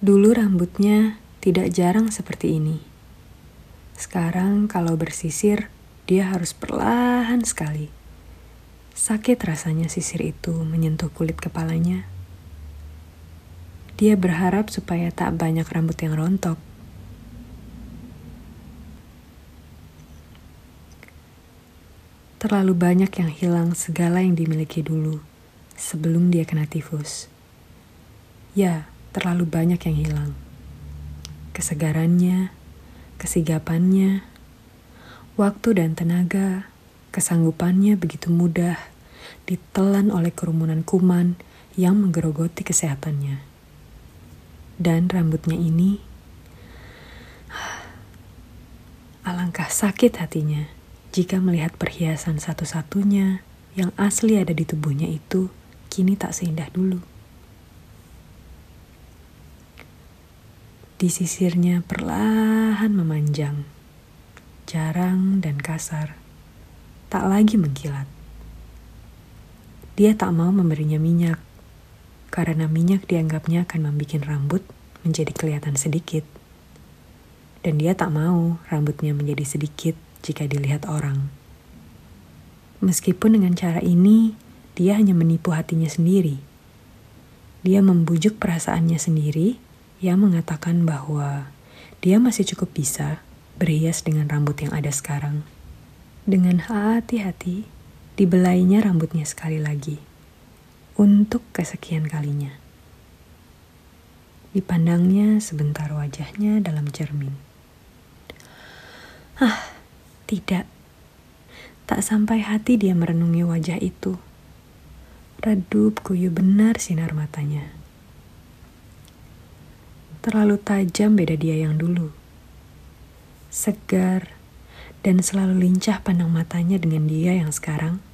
Dulu rambutnya tidak jarang seperti ini. Sekarang kalau bersisir, dia harus perlahan sekali. Sakit rasanya sisir itu menyentuh kulit kepalanya. Dia berharap supaya tak banyak rambut yang rontok. Terlalu banyak yang hilang segala yang dimiliki dulu sebelum dia kena tifus. Ya, terlalu banyak yang hilang. Kesegarannya, kesigapannya, waktu dan tenaga, kesanggupannya begitu mudah ditelan oleh kerumunan kuman yang menggerogoti kesehatannya. Dan rambutnya ini, alangkah sakit hatinya jika melihat perhiasan satu-satunya yang asli ada di tubuhnya itu kini tak seindah dulu. Di sisirnya perlahan memanjang, jarang dan kasar, tak lagi mengkilat. Dia tak mau memberinya minyak, karena minyak dianggapnya akan membuat rambut menjadi kelihatan sedikit. Dan dia tak mau rambutnya menjadi sedikit jika dilihat orang. Meskipun dengan cara ini, dia hanya menipu hatinya sendiri. Dia membujuk perasaannya sendiri yang mengatakan bahwa dia masih cukup bisa berhias dengan rambut yang ada sekarang. Dengan hati-hati, dibelainya rambutnya sekali lagi. Untuk kesekian kalinya. Dipandangnya sebentar wajahnya dalam cermin. Ah, tidak. Tak sampai hati dia merenungi wajah itu. Redup kuyu benar sinar matanya terlalu tajam beda dia yang dulu. Segar dan selalu lincah pandang matanya dengan dia yang sekarang.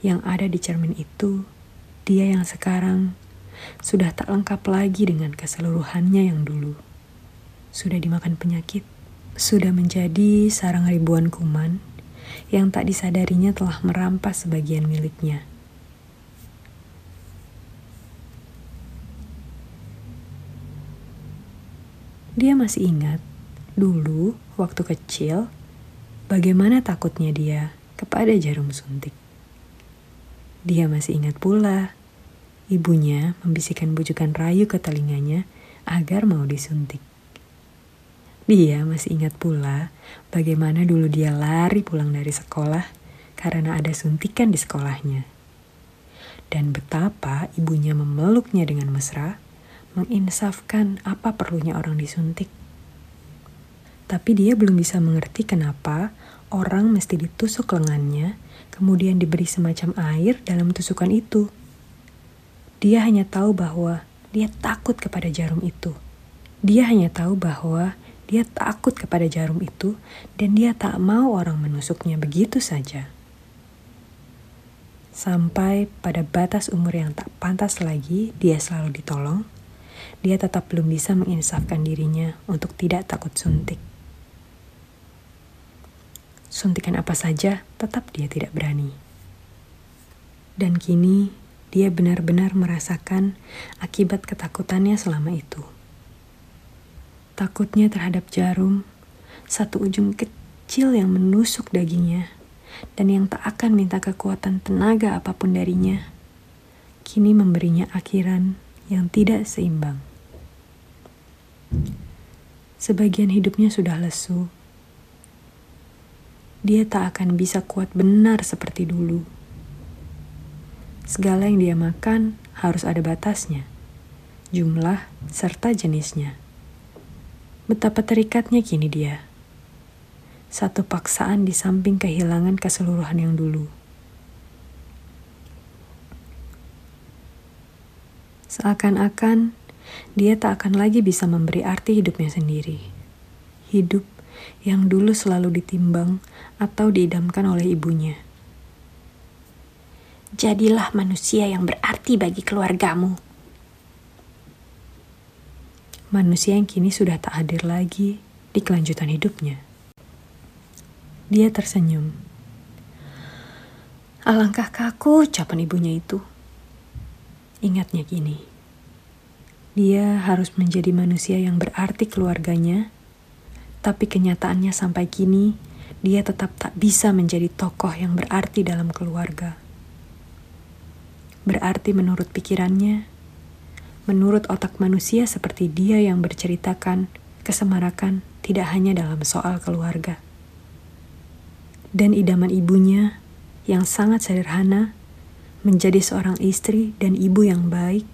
Yang ada di cermin itu, dia yang sekarang sudah tak lengkap lagi dengan keseluruhannya yang dulu. Sudah dimakan penyakit, sudah menjadi sarang ribuan kuman yang tak disadarinya telah merampas sebagian miliknya. Dia masih ingat dulu waktu kecil bagaimana takutnya dia kepada jarum suntik. Dia masih ingat pula ibunya membisikkan bujukan rayu ke telinganya agar mau disuntik. Dia masih ingat pula bagaimana dulu dia lari pulang dari sekolah karena ada suntikan di sekolahnya. Dan betapa ibunya memeluknya dengan mesra menginsafkan apa perlunya orang disuntik. Tapi dia belum bisa mengerti kenapa orang mesti ditusuk lengannya, kemudian diberi semacam air dalam tusukan itu. Dia hanya tahu bahwa dia takut kepada jarum itu. Dia hanya tahu bahwa dia takut kepada jarum itu, dan dia tak mau orang menusuknya begitu saja. Sampai pada batas umur yang tak pantas lagi, dia selalu ditolong, dia tetap belum bisa menginsafkan dirinya untuk tidak takut suntik. Suntikan apa saja, tetap dia tidak berani. Dan kini, dia benar-benar merasakan akibat ketakutannya selama itu. Takutnya terhadap jarum, satu ujung kecil yang menusuk dagingnya, dan yang tak akan minta kekuatan tenaga apa pun darinya, kini memberinya akhiran yang tidak seimbang. Sebagian hidupnya sudah lesu. Dia tak akan bisa kuat benar seperti dulu. Segala yang dia makan harus ada batasnya, jumlah serta jenisnya. Betapa terikat,nya kini dia. Satu paksaan di samping kehilangan keseluruhan yang dulu. Seakan-akan dia tak akan lagi bisa memberi arti hidupnya sendiri. Hidup yang dulu selalu ditimbang atau diidamkan oleh ibunya. Jadilah manusia yang berarti bagi keluargamu. Manusia yang kini sudah tak hadir lagi di kelanjutan hidupnya. Dia tersenyum. Alangkah kaku ucapan ibunya itu. Ingatnya kini Dia harus menjadi manusia yang berarti keluarganya, tapi kenyataannya sampai kini dia tetap tak bisa menjadi tokoh yang berarti dalam keluarga. Berarti menurut pikirannya, menurut otak manusia seperti dia yang berceritakan, kesemarakan tidak hanya dalam soal keluarga. Dan idaman ibunya yang sangat sederhana menjadi seorang istri dan ibu yang baik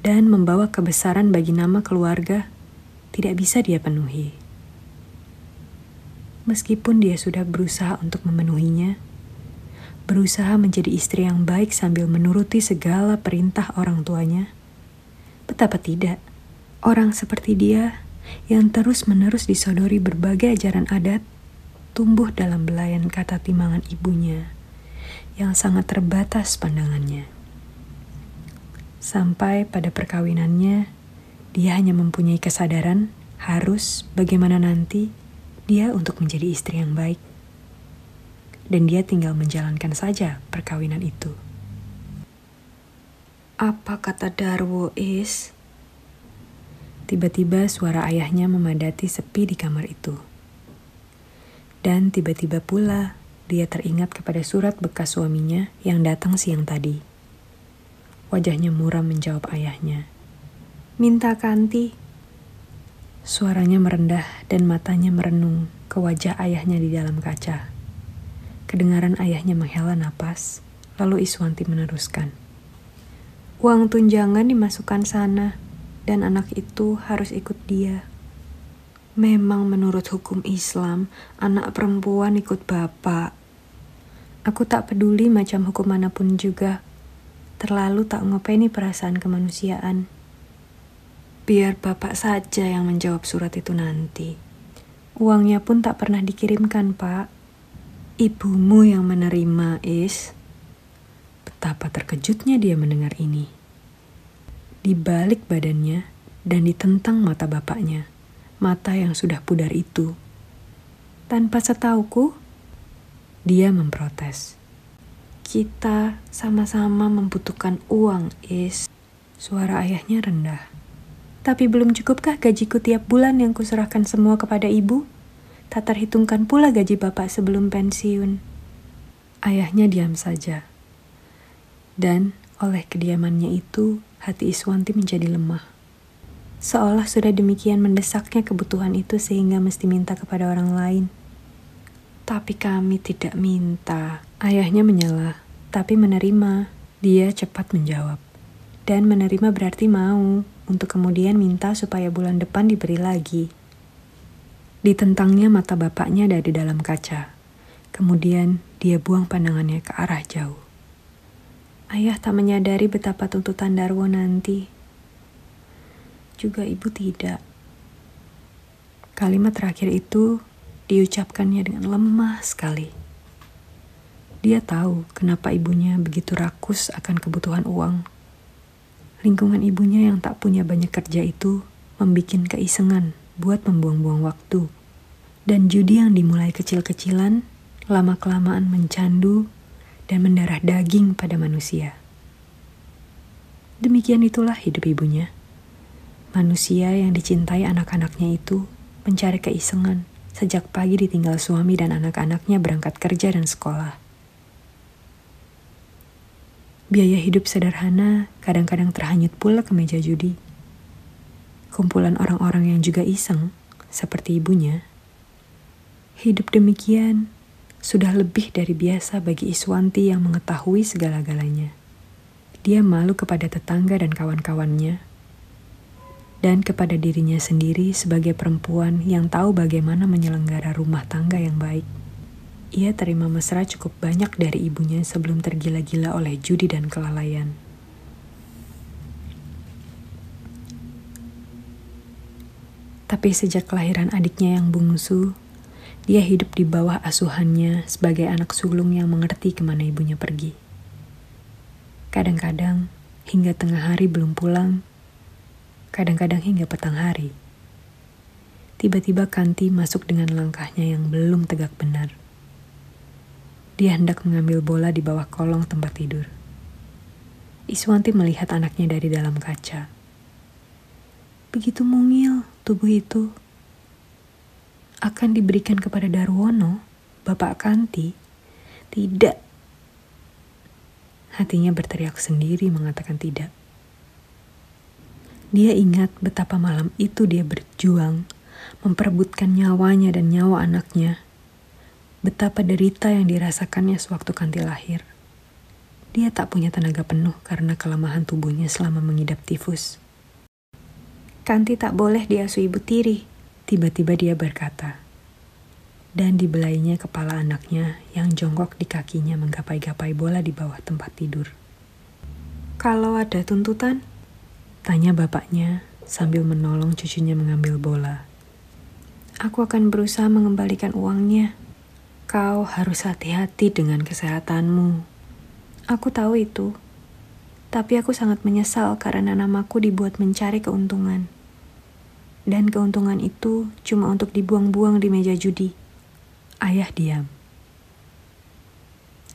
dan membawa kebesaran bagi nama keluarga tidak bisa dia penuhi. Meskipun dia sudah berusaha untuk memenuhinya, berusaha menjadi istri yang baik sambil menuruti segala perintah orang tuanya, betapa tidak orang seperti dia yang terus-menerus disodori berbagai ajaran adat tumbuh dalam belayan kata timangan ibunya yang sangat terbatas pandangannya. Sampai pada perkawinannya, dia hanya mempunyai kesadaran harus bagaimana nanti dia untuk menjadi istri yang baik. Dan dia tinggal menjalankan saja perkawinan itu. Apa kata Darwo is? Tiba-tiba suara ayahnya memadati sepi di kamar itu. Dan tiba-tiba pula dia teringat kepada surat bekas suaminya yang datang siang tadi. Wajahnya muram menjawab ayahnya. Minta kanti. Suaranya merendah dan matanya merenung ke wajah ayahnya di dalam kaca. Kedengaran ayahnya menghela napas, lalu Iswanti meneruskan. Uang tunjangan dimasukkan sana, dan anak itu harus ikut dia. Memang menurut hukum Islam, anak perempuan ikut bapak. Aku tak peduli macam hukum mana pun juga, terlalu tak ngopeni perasaan kemanusiaan. Biar bapak saja yang menjawab surat itu nanti. Uangnya pun tak pernah dikirimkan, Pak. Ibumu yang menerima, Is. Betapa terkejutnya dia mendengar ini. Di balik badannya dan ditentang mata bapaknya, mata yang sudah pudar itu. Tanpa setauku, dia memprotes. Kita sama-sama membutuhkan uang, Is. Suara ayahnya rendah. Tapi belum cukupkah gajiku tiap bulan yang kuserahkan semua kepada ibu? Tak terhitungkan pula gaji bapak sebelum pensiun. Ayahnya diam saja. Dan oleh kediamannya itu, hati Iswanti menjadi lemah. Seolah sudah demikian mendesaknya kebutuhan itu sehingga mesti minta kepada orang lain. Tapi kami tidak minta. Ayahnya menyela, tapi menerima. Dia cepat menjawab. Dan menerima berarti mau, untuk kemudian minta supaya bulan depan diberi lagi. Ditentangnya mata bapaknya dari dalam kaca. Kemudian dia buang pandangannya ke arah jauh. Ayah tak menyadari betapa tuntutan Darwo nanti. Juga ibu tidak. Kalimat terakhir itu diucapkannya dengan lemah sekali. Dia tahu kenapa ibunya begitu rakus akan kebutuhan uang. Lingkungan ibunya yang tak punya banyak kerja itu membuat keisengan buat membuang-buang waktu. Dan judi yang dimulai kecil-kecilan, lama-kelamaan mencandu dan mendarah daging pada manusia. Demikian itulah hidup ibunya. Manusia yang dicintai anak-anaknya itu mencari keisengan, Sejak pagi ditinggal suami dan anak-anaknya berangkat kerja dan sekolah. Biaya hidup sederhana kadang-kadang terhanyut pula ke meja judi. Kumpulan orang-orang yang juga iseng, seperti ibunya. Hidup demikian sudah lebih dari biasa bagi Iswanti yang mengetahui segala-galanya. Dia malu kepada tetangga dan kawan-kawannya dan kepada dirinya sendiri sebagai perempuan yang tahu bagaimana menyelenggara rumah tangga yang baik. Ia terima mesra cukup banyak dari ibunya sebelum tergila-gila oleh judi dan kelalaian. Tapi sejak kelahiran adiknya yang bungsu, dia hidup di bawah asuhannya sebagai anak sulung yang mengerti ke mana ibunya pergi. Kadang-kadang, hingga tengah hari belum pulang, kadang-kadang hingga petang hari. Tiba-tiba Kanti masuk dengan langkahnya yang belum tegak benar. Dia hendak mengambil bola di bawah kolong tempat tidur. Iswanti melihat anaknya dari dalam kaca. begitu mungil tubuh itu. Akan diberikan kepada Darwono, Bapak Kanti. Tidak. Hatinya berteriak sendiri mengatakan tidak. Dia ingat betapa malam itu dia berjuang, memperebutkan nyawanya dan nyawa anaknya. Betapa derita yang dirasakannya sewaktu Kanti lahir. Dia tak punya tenaga penuh karena kelemahan tubuhnya selama mengidap tifus. Kanti tak boleh diasuh ibu tiri, tiba-tiba dia berkata. Dan dibelainya kepala anaknya yang jongkok di kakinya menggapai-gapai bola di bawah tempat tidur. Kalau ada tuntutan? Tanya bapaknya sambil menolong cucunya mengambil bola. Aku akan berusaha mengembalikan uangnya. Kau harus hati-hati dengan kesehatanmu, Aku tahu itu. Tapi aku sangat menyesal karena namaku dibuat mencari keuntungan. Dan keuntungan itu cuma untuk dibuang-buang di meja judi. Ayah diam.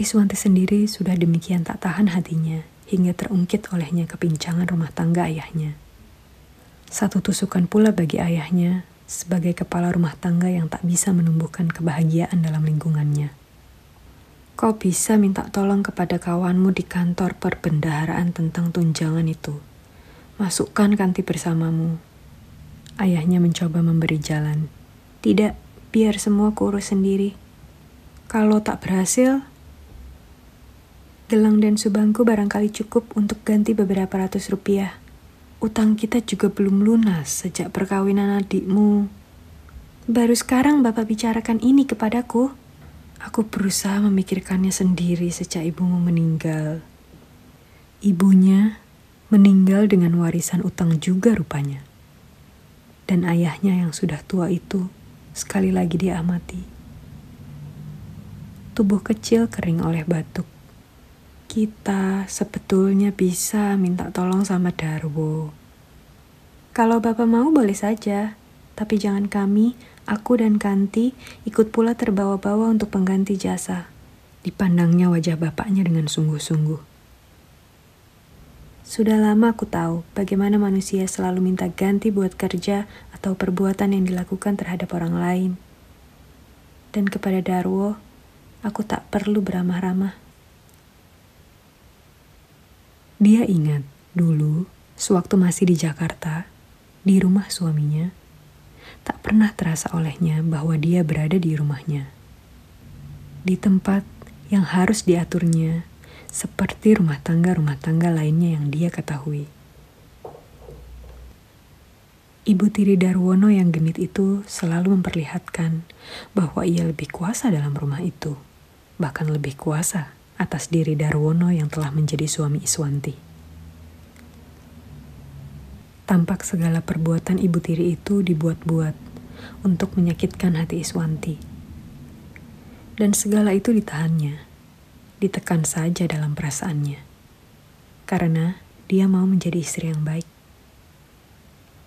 Iswanti sendiri sudah demikian tak tahan hatinya hingga terungkit olehnya kepincangan rumah tangga ayahnya. Satu tusukan pula bagi ayahnya sebagai kepala rumah tangga yang tak bisa menumbuhkan kebahagiaan dalam lingkungannya. Kau bisa minta tolong kepada kawanmu di kantor perbendaharaan tentang tunjangan itu. Masukkan kanti bersamamu. Ayahnya mencoba memberi jalan. Tidak, biar semua kurus sendiri. Kalau tak berhasil, gelang dan subangku barangkali cukup untuk ganti beberapa ratus rupiah. Utang kita juga belum lunas sejak perkawinan adikmu. Baru sekarang Bapak bicarakan ini kepadaku. Aku berusaha memikirkannya sendiri sejak ibumu meninggal. Ibunya meninggal dengan warisan utang juga rupanya. Dan ayahnya yang sudah tua itu sekali lagi dia amati. Tubuh kecil kering oleh batuk. Kita sebetulnya bisa minta tolong sama Darwo. Kalau Bapak mau boleh saja, tapi jangan kami Aku dan Kanti ikut pula terbawa-bawa untuk pengganti jasa. Dipandangnya wajah bapaknya dengan sungguh-sungguh. Sudah lama aku tahu bagaimana manusia selalu minta ganti buat kerja atau perbuatan yang dilakukan terhadap orang lain. Dan kepada Darwo, aku tak perlu beramah-ramah. Dia ingat dulu, sewaktu masih di Jakarta, di rumah suaminya, tak pernah terasa olehnya bahwa dia berada di rumahnya. Di tempat yang harus diaturnya seperti rumah tangga-rumah tangga lainnya yang dia ketahui. Ibu tiri Darwono yang genit itu selalu memperlihatkan bahwa ia lebih kuasa dalam rumah itu, bahkan lebih kuasa atas diri Darwono yang telah menjadi suami Iswanti. Tampak segala perbuatan ibu tiri itu dibuat-buat untuk menyakitkan hati Iswanti. Dan segala itu ditahannya, ditekan saja dalam perasaannya. Karena dia mau menjadi istri yang baik.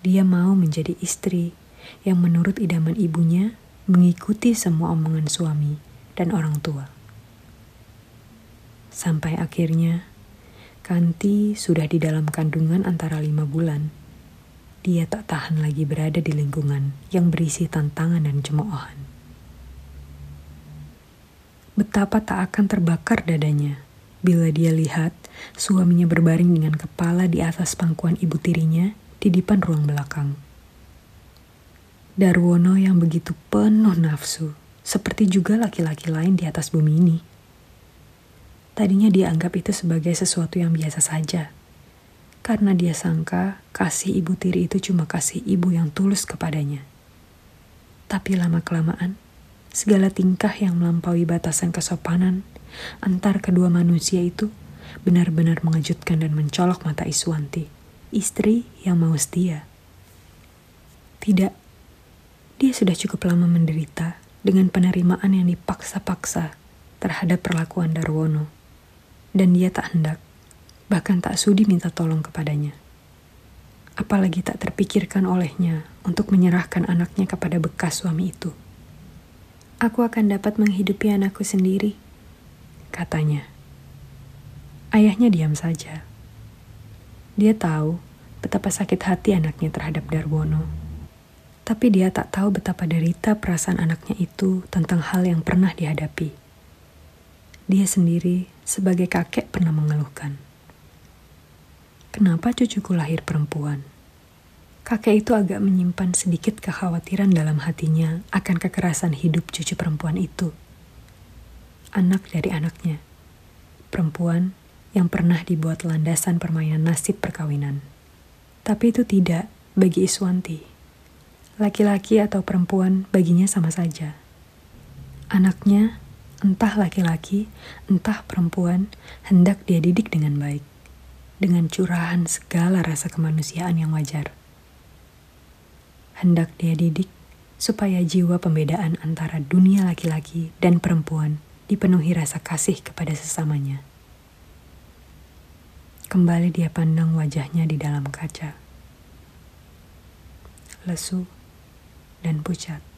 Dia mau menjadi istri yang menurut idaman ibunya mengikuti semua omongan suami dan orang tua. Sampai akhirnya, Kanti sudah di dalam kandungan antara lima bulan dia tak tahan lagi berada di lingkungan yang berisi tantangan dan cemoohan. Betapa tak akan terbakar dadanya bila dia lihat suaminya berbaring dengan kepala di atas pangkuan ibu tirinya di depan ruang belakang. Darwono yang begitu penuh nafsu, seperti juga laki-laki lain di atas bumi ini. Tadinya dia anggap itu sebagai sesuatu yang biasa saja karena dia sangka kasih ibu tiri itu cuma kasih ibu yang tulus kepadanya. Tapi lama-kelamaan, segala tingkah yang melampaui batasan kesopanan antar kedua manusia itu benar-benar mengejutkan dan mencolok mata Iswanti, istri yang mau setia. Tidak, dia sudah cukup lama menderita dengan penerimaan yang dipaksa-paksa terhadap perlakuan Darwono, dan dia tak hendak bahkan tak sudi minta tolong kepadanya. Apalagi tak terpikirkan olehnya untuk menyerahkan anaknya kepada bekas suami itu. Aku akan dapat menghidupi anakku sendiri, katanya. Ayahnya diam saja. Dia tahu betapa sakit hati anaknya terhadap Darwono. Tapi dia tak tahu betapa derita perasaan anaknya itu tentang hal yang pernah dihadapi. Dia sendiri sebagai kakek pernah mengeluhkan. Kenapa cucuku lahir perempuan? Kakek itu agak menyimpan sedikit kekhawatiran dalam hatinya akan kekerasan hidup cucu perempuan itu. Anak dari anaknya. Perempuan yang pernah dibuat landasan permainan nasib perkawinan. Tapi itu tidak bagi Iswanti. Laki-laki atau perempuan baginya sama saja. Anaknya, entah laki-laki, entah perempuan, hendak dia didik dengan baik. Dengan curahan segala rasa kemanusiaan yang wajar hendak dia didik supaya jiwa pembedaan antara dunia laki-laki dan perempuan dipenuhi rasa kasih kepada sesamanya. Kembali dia pandang wajahnya di dalam kaca. Lesu dan pucat.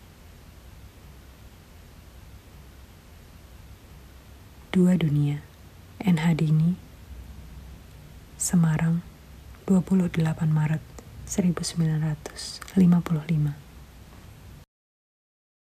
Dua Dunia NH Dini Semarang 28 Maret 1955